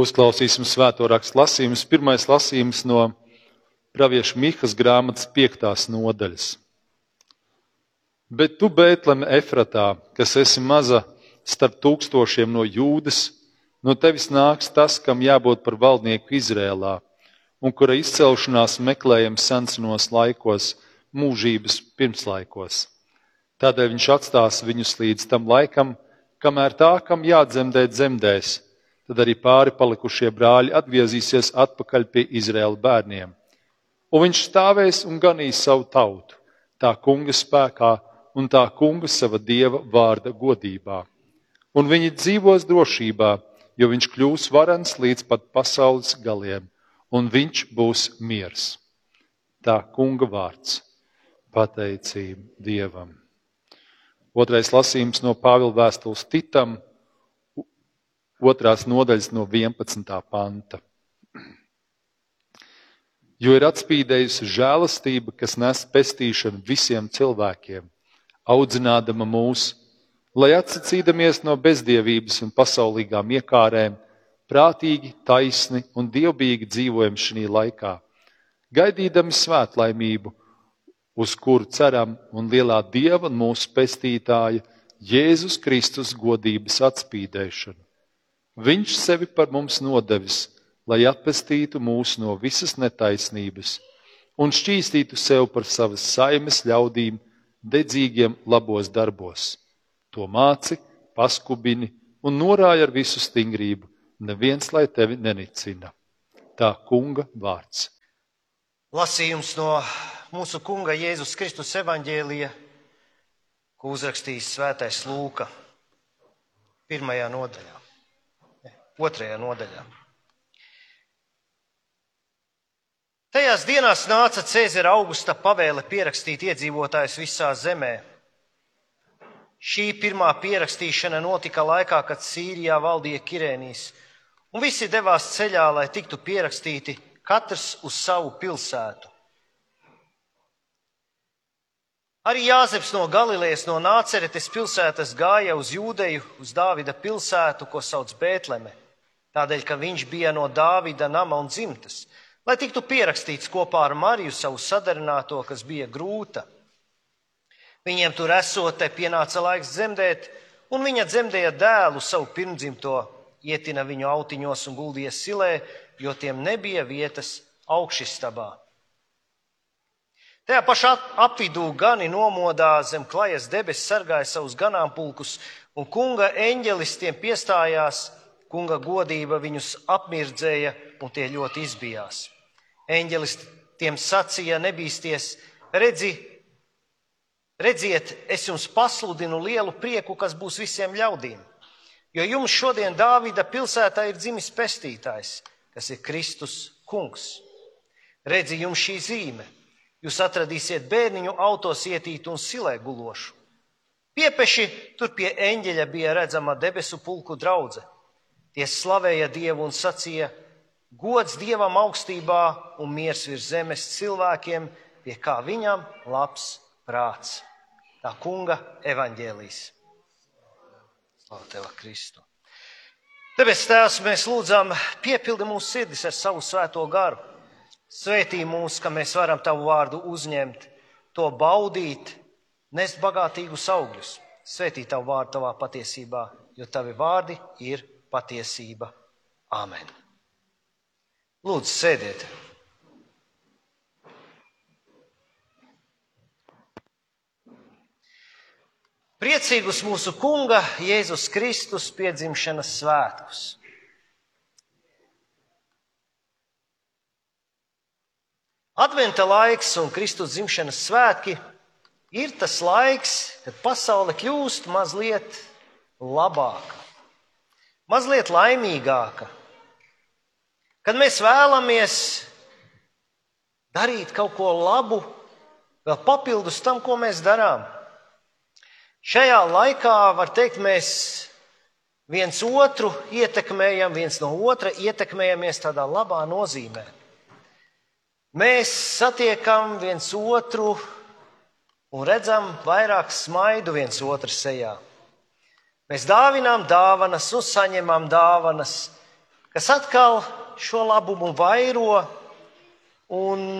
Uzklausīsim svēto rakstu lasījumus. Pirmais lasījums no pravieša Mihas grāmatas piektās nodaļas. Bet tu, Bētlem, Efratā, kas esi maza starp tūkstošiem no jūdas, no tevis nāks tas, kam jābūt par valdnieku Izrēlā, un kura izcelšanās meklējams sensenos laikos, mūžības pirmslaikos. Tādēļ viņš atstās viņus līdz tam laikam, kamēr tā, kam jādzemdē, dzemdēs tad arī pāri palikušie brāļi atgriezīsies atpakaļ pie Izraēla bērniem. Un viņš stāvēs un ganīs savu tautu, tā kunga spēkā un tā kunga sava dieva vārda godībā. Un viņi dzīvos drošībā, jo viņš kļūs varens līdz pat pasaules galiem, un viņš būs miers. Tā kunga vārds - pateicība Dievam. Otrais lasījums no Pāvila vēstules Titam otrās nodaļas no 11. panta. Jo ir atspīdējusi žēlastība, kas nes pestīšanu visiem cilvēkiem, audzinādama mūs, lai atsacīdamies no bezdievības un pasaulīgām iekārēm, prātīgi, taisni un dievbijīgi dzīvojam šī laikā, gaidīdami svētlaimību, uz kuru ceram un lielā dieva un mūsu pestītāja Jēzus Kristus godības atspīdēšanu Viņš sevi par mums nodevis, lai atpestītu mūs no visas netaisnības un šķīstītu sev par savas saimes ļaudīm dedzīgiem labos darbos. To māci, paskubini un norāja ar visu stingrību, neviens lai tevi nenicina. Tā kunga vārds. Lasījums no mūsu kunga Jēzus Kristus evaņģēlija, ko uzrakstījis Svētais Lūka, pirmajā nodaļā otrajā nodaļā. Tajās dienās nāca Cēzara augusta pavēle pierakstīt iedzīvotājus visā zemē. Šī pirmā pierakstīšana notika laikā, kad Sīrijā valdīja Kirēnijas, un visi devās ceļā, lai tiktu pierakstīti katrs uz savu pilsētu. Arī Jāzeps no Galilejas, no Nāceretes pilsētas gāja uz Jūdeju, uz Dāvida pilsētu, ko sauc Bētleme tādēļ, ka viņš bija no Dāvida nama un dzimtas, lai tiktu pierakstīts kopā ar Mariju savu sadarināto, kas bija grūta. Viņiem tur esot, pienāca laiks dzemdēt, un viņa dzemdēja dēlu savu pirmdzimto, ietina viņu autiņos un guldīja silē, jo tiem nebija vietas augšstabā. Tajā pašā apvidū gani nomodā zem klajas debesis sargāja savus ganāmpulkus, un kunga eņģelis tiem piestājās Kunga godība viņus apmirdzēja, un tie ļoti izbijās. Eņģelis tiem sacīja: Nebīsties, redzi, redziet, es jums pasludinu lielu prieku, kas būs visiem ļaudīm. Jo jums šodien Dāvida pilsētā ir dzimis pestītājs, kas ir Kristus kungs. Redzi, jums šī zīme. Jūs atradīsiet bērniņu autos ietītu un silē gulošu. Piepeši tur pie eņģeļa bija redzama debesu pulku draudzene Tie slavēja Dievu un sacīja: Gods Dievam augstībā un miers virs zemes cilvēkiem, pie kā viņam labs prāts. Tā kunga evaņģēlīs. Slavu tev, Kristu! Tāpēc, Tēvs, mēs lūdzam, piepildi mūsu sirdis ar savu svēto garu. Svētī mūs, ka mēs varam tavu vārdu uzņemt, to baudīt, nest bagātīgus augļus. Svētī tavu vārdu tavā patiesībā, jo tavi vārdi ir patiesība. Āmen! Lūdzu, sēdiet! Priecīgus mūsu Kunga Jēzus Kristus piedzimšanas svētkus! Adventa laiks un Kristus dzimšanas svētki ir tas laiks, kad pasaule kļūst mazliet labāka mazliet laimīgāka, kad mēs vēlamies darīt kaut ko labu, vēl papildus tam, ko mēs darām. Šajā laikā, var teikt, mēs viens otru ietekmējam, viens no otra ietekmējamies tādā labā nozīmē. Mēs satiekam viens otru un redzam vairāk smaidu viens otru sejā. Mēs dāvinām dāvanas un saņemam dāvanas. kas atkal šo labumu vairo un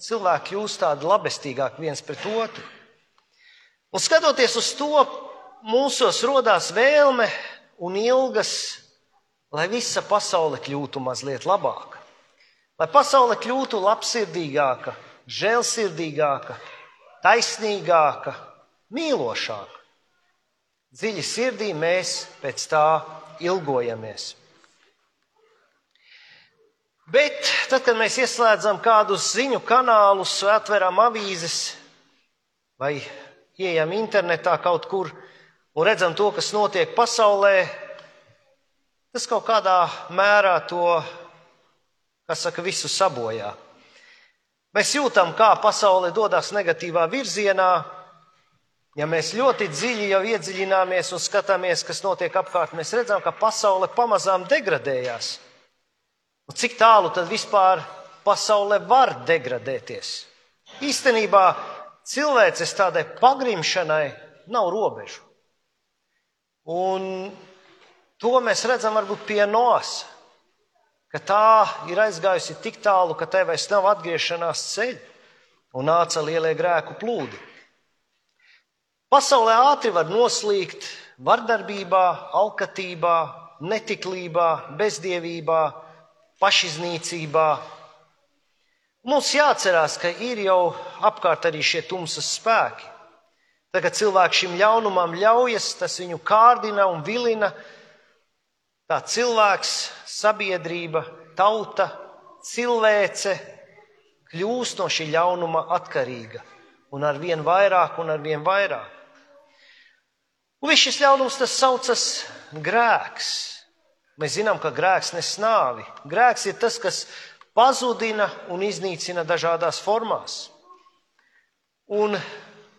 cilvēki jūs tādi labestīgāki viens pret otru. Un skatoties uz to, mūsos rodās vēlme un ilgas, lai visa pasaule kļūtu mazliet labāka. Lai pasaule kļūtu labsirdīgāka, žēlsirdīgāka, taisnīgāka, mīlošāka. Dziļi sirdī mēs pēc tā ilgojamies. Bet tad, kad mēs ieslēdzam kādus ziņu kanālus, atveram avīzes vai ieejam internetā kaut kur un redzam to, kas notiek pasaulē, tas kaut kādā mērā to, kas saka, visu sabojā. Mēs jūtam, kā pasaule dodas negatīvā virzienā. Ja mēs ļoti dziļi jau iedziļināmies un skatāmies, kas notiek apkārt, mēs redzam, ka pasaule pamazām degradējās. Un cik tālu tad vispār pasaule var degradēties? Īstenībā cilvēces tādai pagrimšanai nav robežu. Un to mēs redzam varbūt pie nos, ka tā ir aizgājusi tik tālu, ka tai vairs nav atgriešanās ceļa un nāca lielie grēku plūdi. Pasaulē ātri var noslīgt vardarbībā, alkatībā, netiklībā, bezdievībā, pašiznīcībā. Mums jāatcerās, ka ir jau apkārt arī šie tumsas spēki. Tagad cilvēks šim ļaunumam ļaujas, tas viņu kārdina un vilina. Tā cilvēks, sabiedrība, tauta, cilvēce kļūst no šī ļaunuma atkarīga. Un ar vien vairāk un ar vien vairāk. Un viss šis ļaunums tas saucas grēks. Mēs zinām, ka grēks nes nāvi. Grēks ir tas, kas pazudina un iznīcina dažādās formās. Un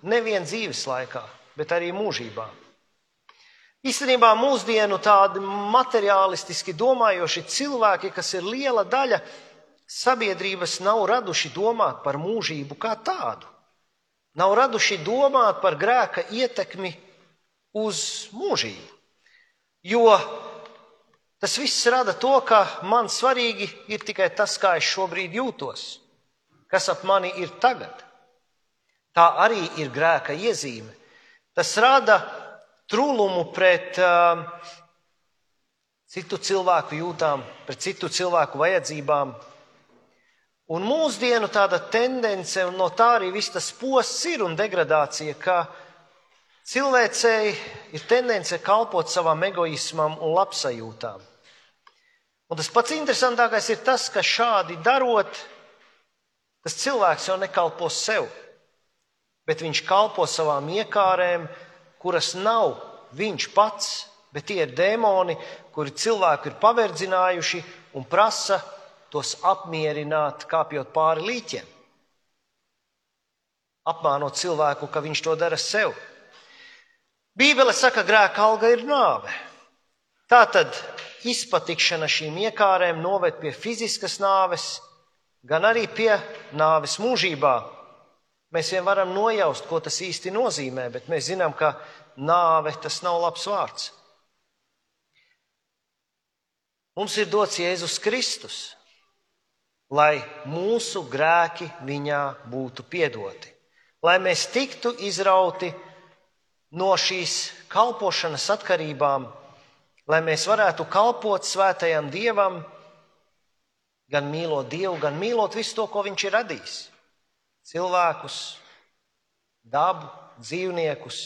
nevien dzīves laikā, bet arī mūžībā. Īstenībā mūsdienu tādi materiālistiski domājoši cilvēki, kas ir liela daļa sabiedrības, nav raduši domāt par mūžību kā tādu. Nav raduši domāt par grēka ietekmi uz mūžību. Jo Tas viss rada to, ka man svarīgi ir tikai tas, kā es šobrīd jūtos, kas ap mani ir tagad. Tā arī ir grēka iezīme. Tas rada trūlumu pret uh, citu cilvēku jūtām, pret citu cilvēku vajadzībām. Un mūsdienu tāda tendence, un no tā arī viss tas posts ir un degradācija, ka cilvēcei ir tendence kalpot savam egoismam un labsajūtām. Un tas pats interesantākais ir tas, ka šādi darot, tas cilvēks jau nekalpo sev, bet viņš kalpo savām iekārēm, kuras nav viņš pats, bet tie ir dēmoni, kuri cilvēku ir paverdzinājuši un prasa tos apmierināt, kāpjot pāri līķiem. Apmānot cilvēku, ka viņš to dara sev. Bībele saka, ka grēka alga ir nāve. Tātad izpatikšana šīm iekārēm noved pie fiziskas nāves, gan arī pie nāves mūžībā. Mēs vien varam nojaust, ko tas īsti nozīmē, bet mēs zinām, ka nāve tas nav labs vārds. Mums ir dots Jēzus Kristus, lai mūsu grēki viņā būtu piedoti, lai mēs tiktu izrauti no šīs kalpošanas atkarībām lai mēs varētu kalpot svētajam Dievam, gan mīlot Dievu, gan mīlot visu to, ko Viņš ir radījis. Cilvēkus, dabu, dzīvniekus.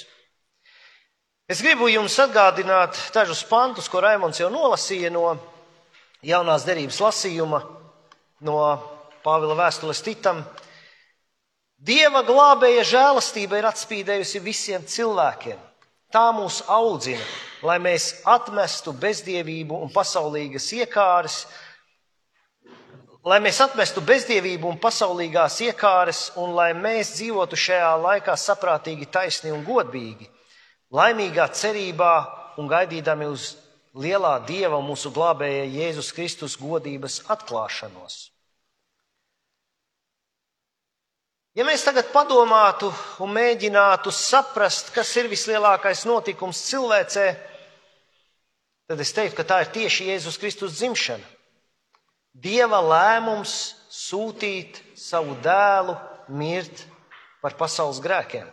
Es gribu jums atgādināt dažus pantus, ko Raimons jau nolasīja no jaunās derības lasījuma, no Pāvila vēstules Titam. Dieva glābēja žēlastība ir atspīdējusi visiem cilvēkiem. Tā mūs audzina, lai mēs atmestu bezdievību un pasaulīgas iekāres, lai mēs atmestu bezdievību un pasaulīgās iekāres, un lai mēs dzīvotu šajā laikā saprātīgi, taisni un godīgi, laimīgā cerībā un gaidīdami uz lielā Dieva mūsu glābēja Jēzus Kristus godības atklāšanos. Ja mēs tagad padomātu un mēģinātu saprast, kas ir vislielākais notikums cilvēcē, tad es teiktu, ka tā ir tieši Jēzus Kristus dzimšana. Dieva lēmums sūtīt savu dēlu mirt par pasaules grēkiem.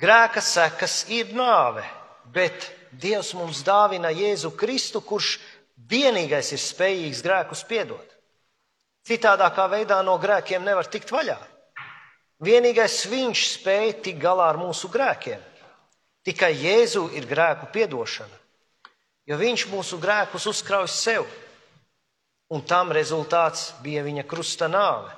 Grēka sekas ir nāve, bet Dievs mums dāvina Jēzu Kristu, kurš vienīgais ir spējīgs grēkus piedot. Citādākā veidā no grēkiem nevar tikt vaļā. Vienīgais viņš spēja tikt galā ar mūsu grēkiem. Tikai Jēzu ir grēku piedošana, jo viņš mūsu grēkus uzkrauj sev, un tam rezultāts bija viņa krusta nāve.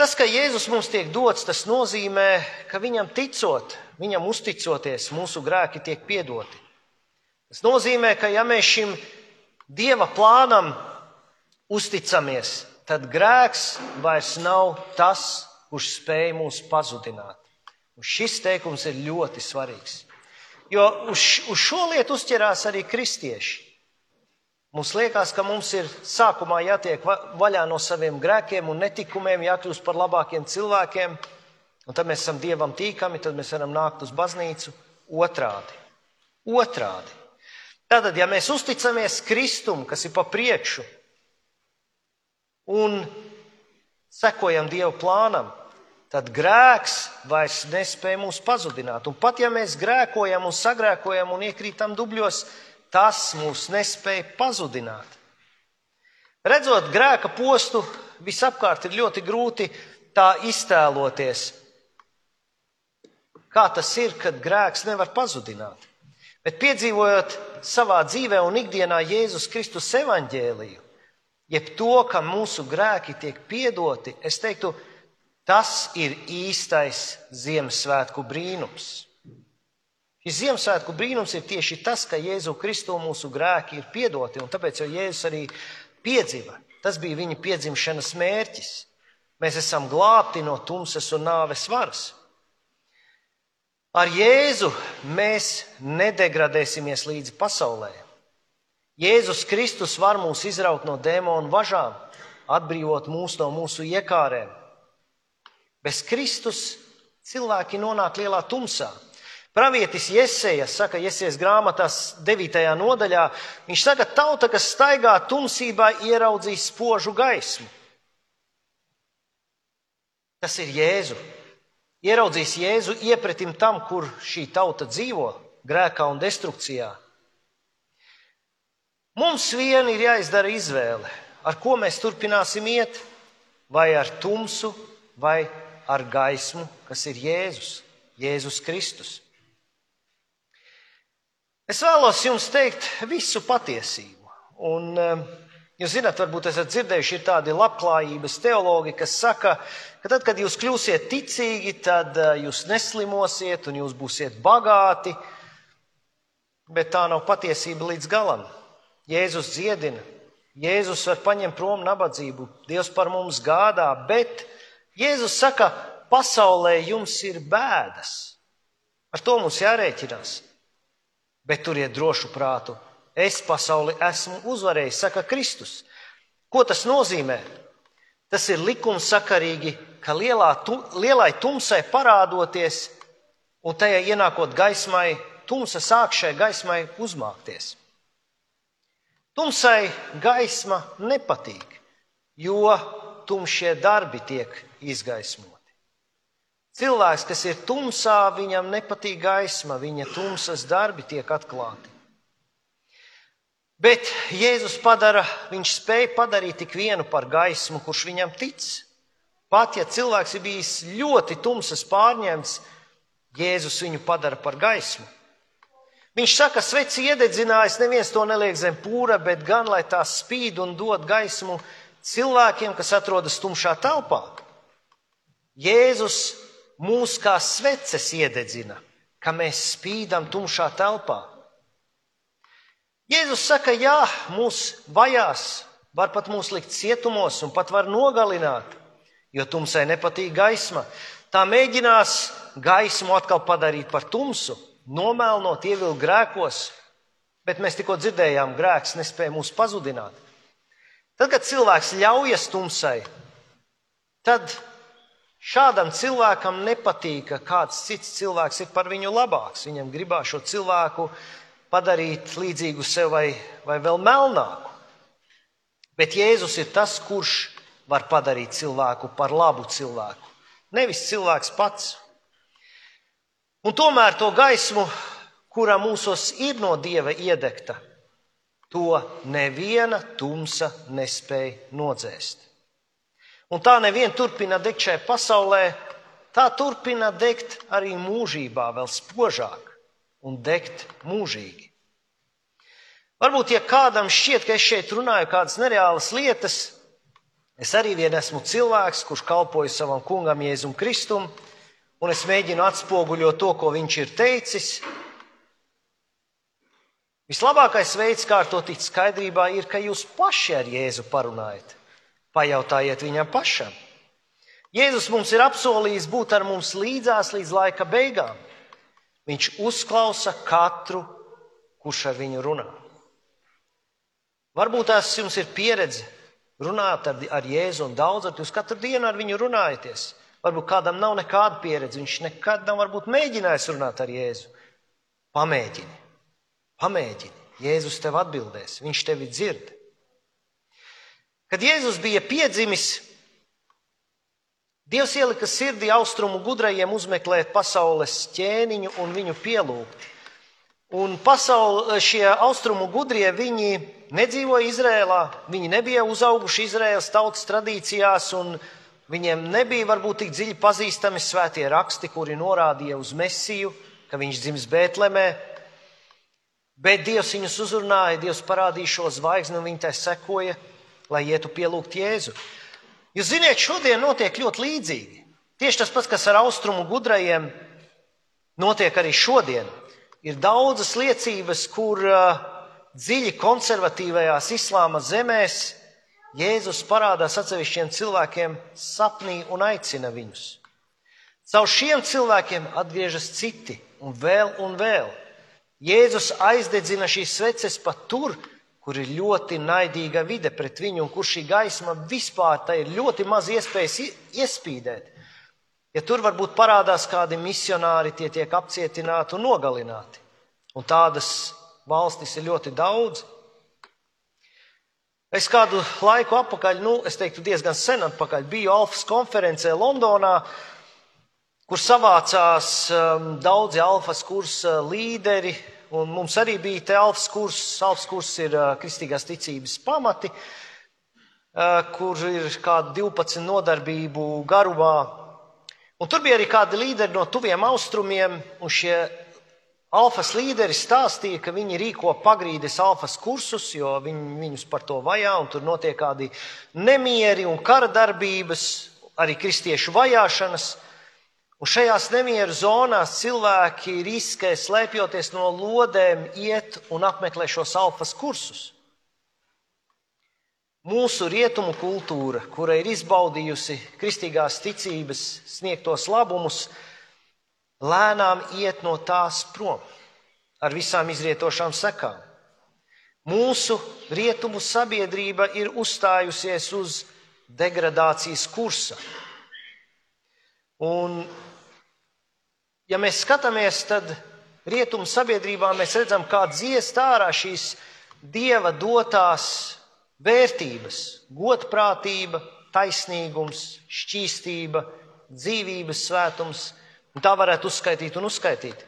Tas, ka Jēzus mums tiek dots, tas nozīmē, ka viņam ticot, viņam uzticoties, mūsu grēki tiek piedoti. Tas nozīmē, ka ja mēs šim Dieva plānam uzticamies, tad grēks vairs nav tas, kurš spēj mūs pazudināt. Un šis teikums ir ļoti svarīgs. Jo uz, uz šo lietu uzķerās arī kristieši. Mums liekas, ka mums ir sākumā jātiek vaļā no saviem grēkiem un netikumiem, jākļūst par labākiem cilvēkiem, un tad mēs esam dievam tīkami, tad mēs varam nākt uz baznīcu otrādi. Otrādi. Tātad, ja mēs uzticamies Kristum, kas ir pa priekšu, un sekojam Dieva plānam, tad grēks vairs nespēja mūs pazudināt. Un pat ja mēs grēkojam un sagrēkojam un iekrītam dubļos, tas mūs nespēja pazudināt. Redzot grēka postu, visapkārt ir ļoti grūti tā iztēloties. Kā tas ir, kad grēks nevar pazudināt? Bet piedzīvojot savā dzīvē un ikdienā Jēzus Kristus evaņģēliju, jeb to, ka mūsu grēki tiek piedoti, es teiktu, tas ir īstais Ziemassvētku brīnums. Šis Ziemassvētku brīnums ir tieši tas, ka Jēzu Kristu mūsu grēki ir piedoti, un tāpēc jau Jēzus arī piedzīva. Tas bija viņa piedzimšanas mērķis. Mēs esam glābti no tumsas un nāves varas. Ar Jēzu mēs nedegradēsimies līdz pasaulē. Jēzus Kristus var mūs izraut no dēmonu važām, atbrīvot mūs no mūsu iekārēm. Bez Kristus cilvēki nonāk lielā tumsā. Pravietis Jēzeja saka, Jēzus grāmatās 9. nodaļā, viņš saka, tauta, kas staigā tumsībā, ieraudzīs spožu gaismu. Tas ir Jēzu. Ieraudzīs Jēzu iepretim tam, kur šī tauta dzīvo, grēkā un destrukcijā. Mums vien ir jāizdara izvēle, ar ko mēs turpināsim iet, vai ar tumsu, vai ar gaismu, kas ir Jēzus, Jēzus Kristus. Es vēlos jums teikt visu patiesību. Un, eh, jūs zināt, varbūt esat dzirdējuši, ir tādi labklājības teologi, kas saka, ka tad, kad jūs kļūsiet ticīgi, tad eh, jūs neslimosiet un jūs būsiet bagāti. Bet tā nav patiesība līdz galam. Jēzus dziedina, Jēzus var paņemt prom nabadzību, Dievs par mums gādā, bet Jēzus saka, pasaulē jums ir bēdas. Ar to mums jārēķinās. Bet turiet drošu prātu. Es pasauli esmu uzvarējis, saka Kristus. Ko tas nozīmē? Tas ir likumsakarīgi, ka lielā, tu, lielai tumsai parādoties un tajā ienākot gaismai, tumsa sāk šai gaismai uzmākties. Tumsai gaisma nepatīk, jo tumšie darbi tiek izgaismoti. Cilvēks, kas ir tumsā, viņam nepatīk gaisma, viņa tumsas darbi tiek atklāti. Bet Jēzus padara, viņš spēja padarīt tik vienu par gaismu, kurš viņam tic. Pat ja cilvēks ir bijis ļoti tumsas pārņemts, Jēzus viņu padara par gaismu. Viņš saka, sveci iededzinājis, neviens to neliek zem pūra, bet gan lai tā spīd un dod gaismu cilvēkiem, kas atrodas tumšā telpā. Jēzus mūs kā sveces iededzina, ka mēs spīdam tumšā telpā. Jēzus saka, jā, mūs vajās, var pat mūs likt cietumos un pat var nogalināt, jo tumsai nepatīk gaisma. Tā mēģinās gaismu atkal padarīt par tumsu nomelnot, ievilkt grēkos, bet mēs tikko dzirdējām, grēks nespēja mūs pazudināt. Tad, kad cilvēks ļaujas tumsai, tad Šādam cilvēkam nepatīk, ka kāds cits cilvēks ir par viņu labāks. Viņam gribās šo cilvēku padarīt līdzīgu sev vai, vai vēl melnāku. Bet Jēzus ir tas, kurš var padarīt cilvēku par labu cilvēku. Nevis cilvēks pats. Un tomēr to gaismu, kurā mūsos ir no dieva iedegta, to neviena tumsa nespēja nodzēst. Un tā nevien turpina degt šajā pasaulē, tā turpina degt arī mūžībā, vēl spožāk un degt mūžīgi. Varbūt, ja kādam šķiet, ka es šeit runāju kādas nereālas lietas, es arī vien esmu cilvēks, kurš kalpoja savam kungam Jēzum Kristum, un es mēģinu atspoguļot to, ko viņš ir teicis. Vislabākais veids, kā to tikt skaidrībā, ir, ka jūs paši ar Jēzu parunājat. Pajautājiet viņam pašam. Jēzus mums ir apsolījis būt ar mums līdzās līdz laika beigām. Viņš uzklausa katru, kurš ar viņu runā. Varbūt tās jums ir pieredze runāt ar, ar Jēzu un daudz, ar jūs katru dienu ar viņu runājaties. Varbūt kādam nav nekāda pieredze, viņš nekad nav varbūt mēģinājis runāt ar Jēzu. Pamēģini, pamēģini. Jēzus tev atbildēs, viņš tevi dzird. Kad Jēzus bija piedzimis, Dievs ielika sirdī austrumu gudrajiem uzmeklēt pasaules ķēniņu un viņu pielūgt. Un pasauli, šie austrumu gudrie, viņi nedzīvoja Izrēlā, viņi nebija uzauguši Izraēlas tautas tradīcijās, un viņiem nebija varbūt tik dziļi pazīstami svētie raksti, kuri norādīja uz Mesiju, ka viņš dzims Bētlemē. Bet Dievs viņus uzrunāja, Dievs parādīja šo zvaigzni, un viņi tai sekoja lai ietu pielūgt Jēzu. Jūs ziniet, šodien notiek ļoti līdzīgi. Tieši tas pats, kas ar austrumu gudrajiem notiek arī šodien. Ir daudzas liecības, kur uh, dziļi konservatīvajās islāma zemēs Jēzus parādās atsevišķiem cilvēkiem sapnī un aicina viņus. Caur šiem cilvēkiem atgriežas citi un vēl un vēl. Jēzus aizdedzina šīs sveces pat tur, kur ir ļoti naidīga vide pret viņu, un kur šī gaisma vispār tā ir ļoti maz iespējas iespīdēt. Ja tur varbūt parādās kādi misionāri, tie tiek apcietināti un nogalināti. Un tādas valstis ir ļoti daudz. Es kādu laiku atpakaļ, nu, es teiktu diezgan sen atpakaļ, biju Alfas konferencē Londonā, kur savācās um, daudzi Alfas kursa līderi, Un mums arī bija te alfas kurs. Alfas kurs ir uh, kristīgās ticības pamati, uh, kur ir kāda 12 nodarbību garumā. Un tur bija arī kādi līderi no tuviem austrumiem, un šie alfas līderi stāstīja, ka viņi rīko pagrīdes alfas kursus, jo viņi, viņus par to vajā, un tur notiek kādi nemieri un kara darbības, arī kristiešu vajāšanas. Un šajās nemieru zonās cilvēki riskē slēpjoties no lodēm, iet un apmeklē šos alfas kursus. Mūsu rietumu kultūra, kura ir izbaudījusi kristīgās ticības sniegtos labumus, lēnām iet no tās prom ar visām izrietošām sekām. Mūsu rietumu sabiedrība ir uzstājusies uz degradācijas kursa. Un ja mēs skatāmies, tad rietumu sabiedrībā mēs redzam, kā dziest ārā šīs dieva dotās vērtības - godprātība, taisnīgums, šķīstība, dzīvības svētums, un tā varētu uzskaitīt un uzskaitīt.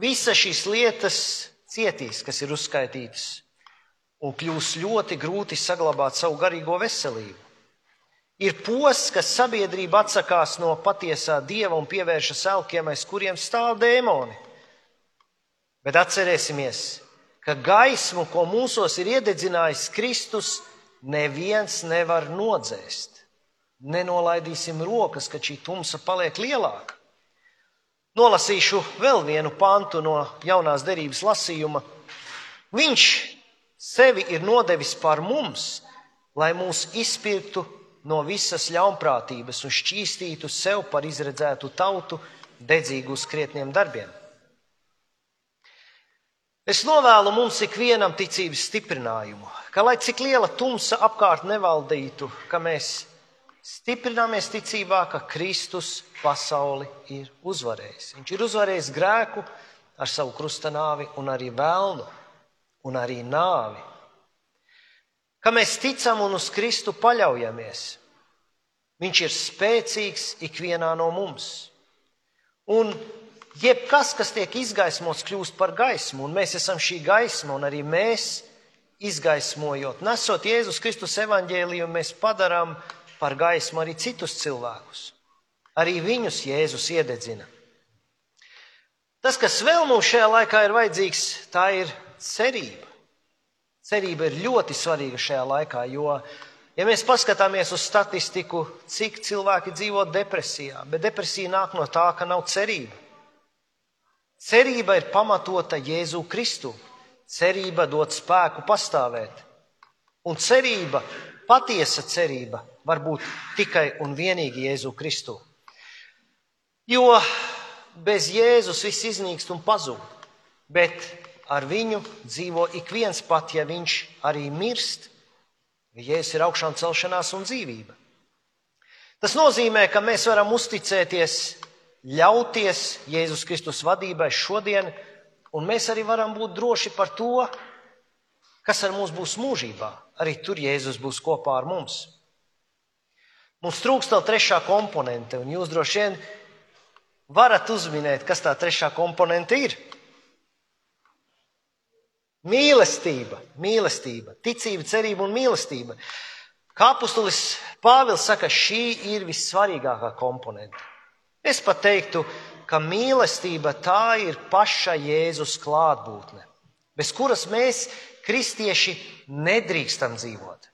Visas šīs lietas cietīs, kas ir uzskaitītas, un kļūs ļoti grūti saglabāt savu garīgo veselību. Ir posts, kas sabiedrība atsakās no patiesā dieva un pievēršas elkiem, aiz kuriem stāv dēmoni. Bet atcerēsimies, ka gaismu, ko mūsos ir iededzinājis Kristus, neviens nevar nodzēst. Nenolaidīsim rokas, kad šī tumsa paliek lielāka. Nolasīšu vēl vienu pantu no jaunās derības lasījuma. Viņš sevi ir nodevis par mums, lai mūs izpirktu no visas ļaunprātības un šķīstītu sev par izredzētu tautu dedzīgu uz krietniem darbiem. Es novēlu mums ikvienam ticības stiprinājumu, ka lai cik liela tumsa apkārt nevaldītu, ka mēs Stiprināmies ticībā, ka Kristus pasauli ir uzvarējis. Viņš ir uzvarējis grēku ar savu krusta nāvi un arī vēlnu un arī nāvi. Ka mēs ticam un uz Kristu paļaujamies. Viņš ir spēcīgs ikvienā no mums. Un jebkas, kas tiek izgaismots, kļūst par gaismu, un mēs esam šī gaisma, un arī mēs izgaismojot, nesot Jēzus Kristus evaņģēliju, mēs padarām par gaismu arī citus cilvēkus. Arī viņus Jēzus iededzina. Tas, kas vēl mums šajā laikā ir vajadzīgs, tā ir cerība. Cerība ir ļoti svarīga šajā laikā, jo, ja mēs paskatāmies uz statistiku, cik cilvēki dzīvo depresijā, bet depresija nāk no tā, ka nav cerība. Cerība ir pamatota Jēzu Kristu. Cerība dod spēku pastāvēt. Un cerība, patiesa cerība, var būt tikai un vienīgi Jēzu Kristu. Jo bez Jēzus viss iznīkst un pazūd, bet ar viņu dzīvo ik viens pat, ja viņš arī mirst, Jēzus ir augšām celšanās un dzīvība. Tas nozīmē, ka mēs varam uzticēties, ļauties Jēzus Kristus vadībai šodien, un mēs arī varam būt droši par to, kas ar mums būs mūžībā. Arī tur Jēzus būs kopā ar mums. Mums trūkst vēl trešā komponente, un jūs droši vien varat uzminēt, kas tā trešā komponente ir. Mīlestība, mīlestība, ticība, cerība un mīlestība. Kā apustulis Pāvils saka, šī ir vissvarīgākā komponente. Es pat teiktu, ka mīlestība tā ir paša Jēzus klātbūtne, bez kuras mēs, kristieši, nedrīkstam dzīvot.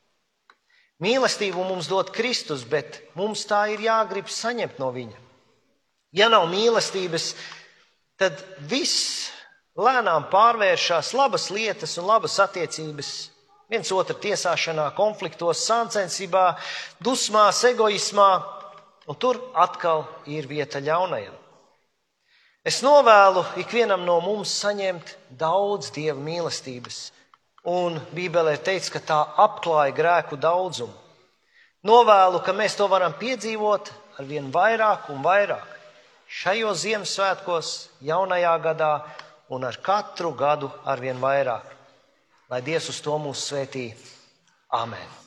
Mīlestību mums dod Kristus, bet mums tā ir jāgrib saņemt no viņa. Ja nav mīlestības, tad viss lēnām pārvēršas labas lietas un labas attiecības viens otru tiesāšanā, konfliktos, sāncensībā, dusmās, egoismā, un tur atkal ir vieta ļaunajam. Es novēlu ikvienam no mums saņemt daudz dieva mīlestības, un Bībelē teikts, ka tā apklāja grēku daudzumu. Novēlu, ka mēs to varam piedzīvot ar vien vairāk un vairāk šajos Ziemassvētkos, jaunajā gadā un ar katru gadu ar vien vairāk. Lai Dievs uz to mūs svētī. Āmen!